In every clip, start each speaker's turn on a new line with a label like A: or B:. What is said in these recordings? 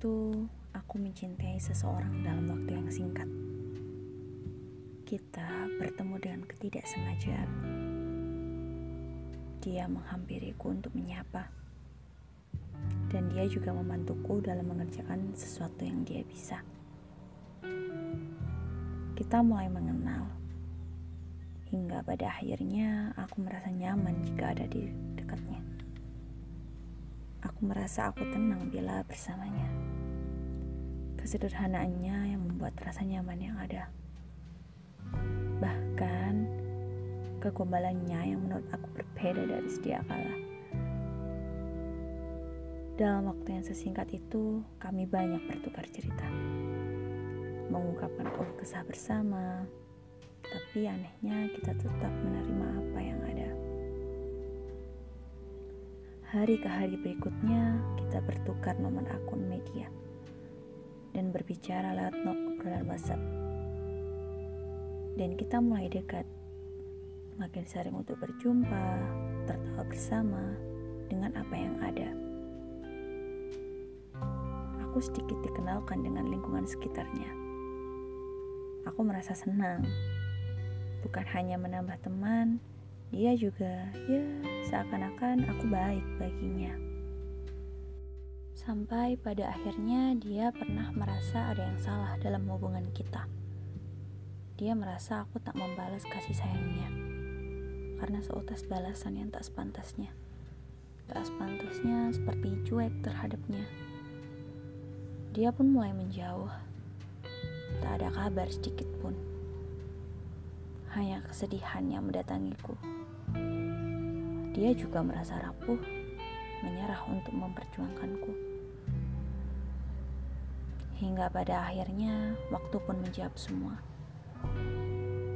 A: itu, aku mencintai seseorang dalam waktu yang singkat. Kita bertemu dengan ketidaksengajaan. Dia menghampiriku untuk menyapa, dan dia juga membantuku dalam mengerjakan sesuatu yang dia bisa. Kita mulai mengenal, hingga pada akhirnya aku merasa nyaman jika ada di dekatnya. Merasa aku tenang bila bersamanya. Kesederhanaannya yang membuat rasa nyaman yang ada. Bahkan kegombalannya yang menurut aku berbeda dari sedia kala. Dalam waktu yang sesingkat itu, kami banyak bertukar cerita. Mengungkapkan keluh kesah bersama, tapi anehnya kita tetap menerima Hari ke hari berikutnya, kita bertukar nomor akun media dan berbicara lewat obrolan WhatsApp. Dan kita mulai dekat, makin sering untuk berjumpa, tertawa bersama dengan apa yang ada. Aku sedikit dikenalkan dengan lingkungan sekitarnya. Aku merasa senang, bukan hanya menambah teman, dia juga ya seakan-akan aku baik baginya. Sampai pada akhirnya dia pernah merasa ada yang salah dalam hubungan kita. Dia merasa aku tak membalas kasih sayangnya karena seutas balasan yang tak sepantasnya. Tak sepantasnya seperti cuek terhadapnya. Dia pun mulai menjauh. Tak ada kabar sedikit pun. Hanya kesedihan yang mendatangiku. Dia juga merasa rapuh, menyerah untuk memperjuangkanku. Hingga pada akhirnya waktu pun menjawab semua.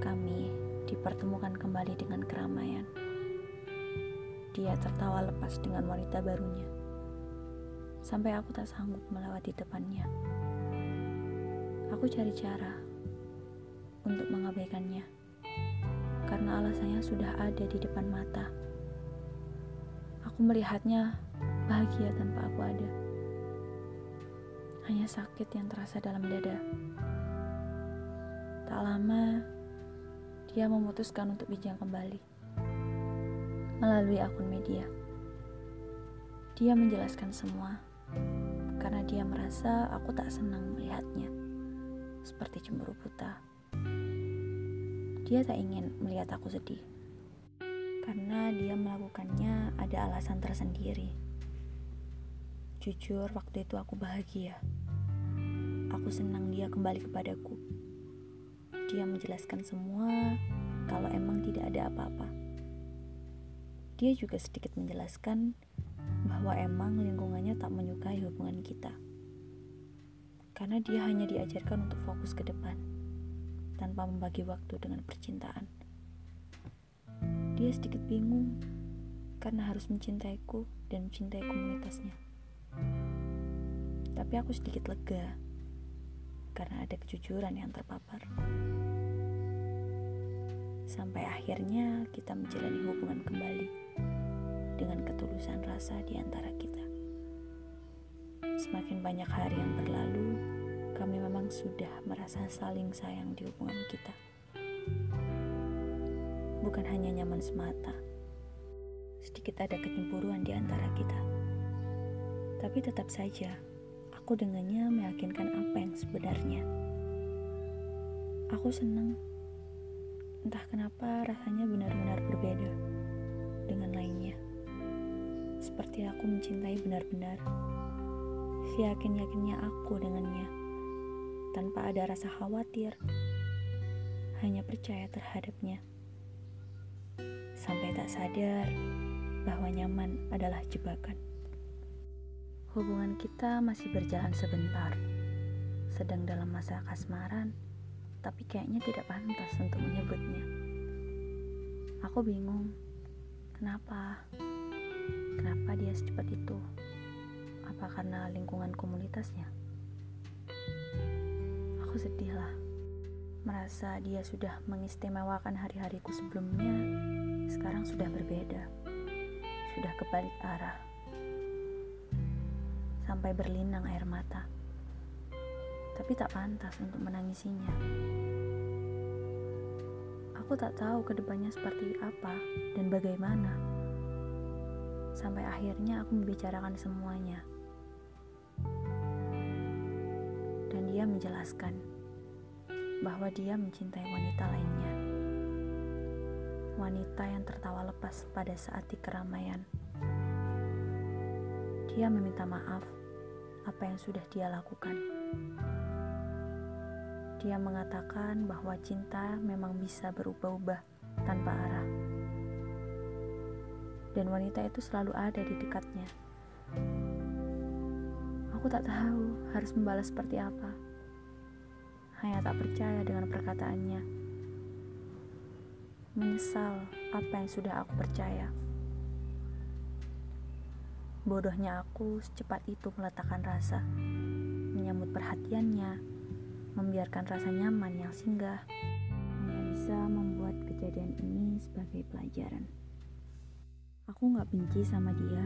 A: Kami dipertemukan kembali dengan keramaian. Dia tertawa lepas dengan wanita barunya. Sampai aku tak sanggup melewati depannya. Aku cari cara untuk mengabaikannya. Karena alasannya sudah ada di depan mata. Aku melihatnya bahagia tanpa aku ada hanya sakit yang terasa dalam dada. Tak lama, dia memutuskan untuk bijak kembali melalui akun media. Dia menjelaskan semua karena dia merasa aku tak senang melihatnya, seperti cemburu buta. Dia tak ingin melihat aku sedih karena dia melakukannya ada alasan tersendiri. Jujur, waktu itu aku bahagia. Aku senang dia kembali kepadaku. Dia menjelaskan semua kalau emang tidak ada apa-apa. Dia juga sedikit menjelaskan bahwa emang lingkungannya tak menyukai hubungan kita. Karena dia hanya diajarkan untuk fokus ke depan, tanpa membagi waktu dengan percintaan. Dia sedikit bingung karena harus mencintaiku dan mencintai komunitasnya. Tapi aku sedikit lega karena ada kejujuran yang terpapar. Sampai akhirnya kita menjalani hubungan kembali dengan ketulusan rasa di antara kita. Semakin banyak hari yang berlalu, kami memang sudah merasa saling sayang di hubungan kita. Bukan hanya nyaman semata, sedikit ada kecemburuan di antara kita. Tapi tetap saja, aku dengannya meyakinkan apa yang sebenarnya. Aku senang. Entah kenapa rasanya benar-benar berbeda dengan lainnya. Seperti aku mencintai benar-benar. Siyakin-yakinnya aku dengannya. Tanpa ada rasa khawatir. Hanya percaya terhadapnya. Sampai tak sadar bahwa nyaman adalah jebakan. Hubungan kita masih berjalan sebentar, sedang dalam masa kasmaran, tapi kayaknya tidak pantas untuk menyebutnya. Aku bingung, kenapa? Kenapa dia secepat itu? Apa karena lingkungan komunitasnya? Aku sedih lah, merasa dia sudah mengistimewakan hari-hariku sebelumnya, sekarang sudah berbeda, sudah kebalik arah sampai berlinang air mata. Tapi tak pantas untuk menangisinya. Aku tak tahu ke depannya seperti apa dan bagaimana. Sampai akhirnya aku membicarakan semuanya. Dia menjelaskan bahwa dia mencintai wanita lainnya. Wanita yang tertawa lepas pada saat di keramaian. Dia meminta maaf apa yang sudah dia lakukan. Dia mengatakan bahwa cinta memang bisa berubah-ubah tanpa arah. Dan wanita itu selalu ada di dekatnya. Aku tak tahu harus membalas seperti apa. Hanya tak percaya dengan perkataannya. Menyesal apa yang sudah aku percaya. Bodohnya aku secepat itu meletakkan rasa, menyambut perhatiannya, membiarkan rasa nyaman yang singgah hanya bisa membuat kejadian ini sebagai pelajaran. Aku gak benci sama dia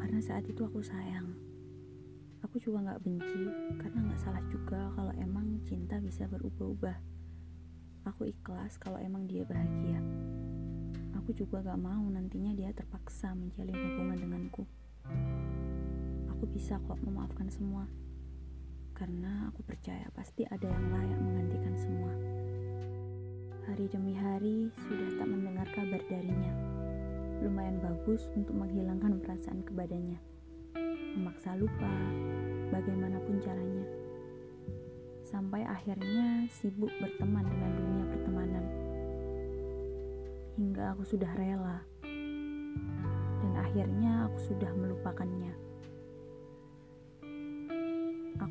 A: karena saat itu aku sayang. Aku juga gak benci karena gak salah juga kalau emang cinta bisa berubah-ubah. Aku ikhlas kalau emang dia bahagia. Aku juga gak mau nantinya dia terpaksa menjalin hubungan denganku. Aku bisa kok memaafkan semua karena aku percaya pasti ada yang layak menggantikan semua. Hari demi hari sudah tak mendengar kabar darinya. Lumayan bagus untuk menghilangkan perasaan kebadannya. Memaksa lupa, bagaimanapun caranya. Sampai akhirnya sibuk berteman dengan dunia pertemanan. Hingga aku sudah rela. Dan akhirnya aku sudah melupakannya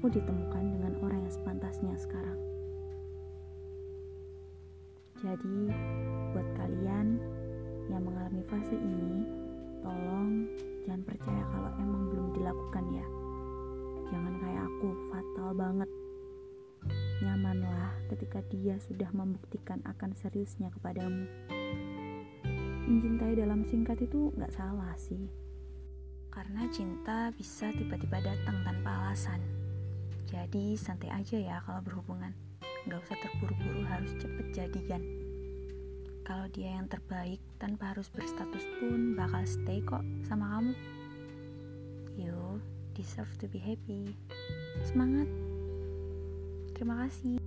A: aku ditemukan dengan orang yang sepantasnya sekarang. Jadi, ketika dia sudah membuktikan akan seriusnya kepadamu. Mencintai dalam singkat itu gak salah sih. Karena cinta bisa tiba-tiba datang tanpa alasan. Jadi santai aja ya kalau berhubungan. Gak usah terburu-buru harus cepet jadian. Kalau dia yang terbaik tanpa harus berstatus pun bakal stay kok sama kamu. You deserve to be happy. Semangat. Terima kasih.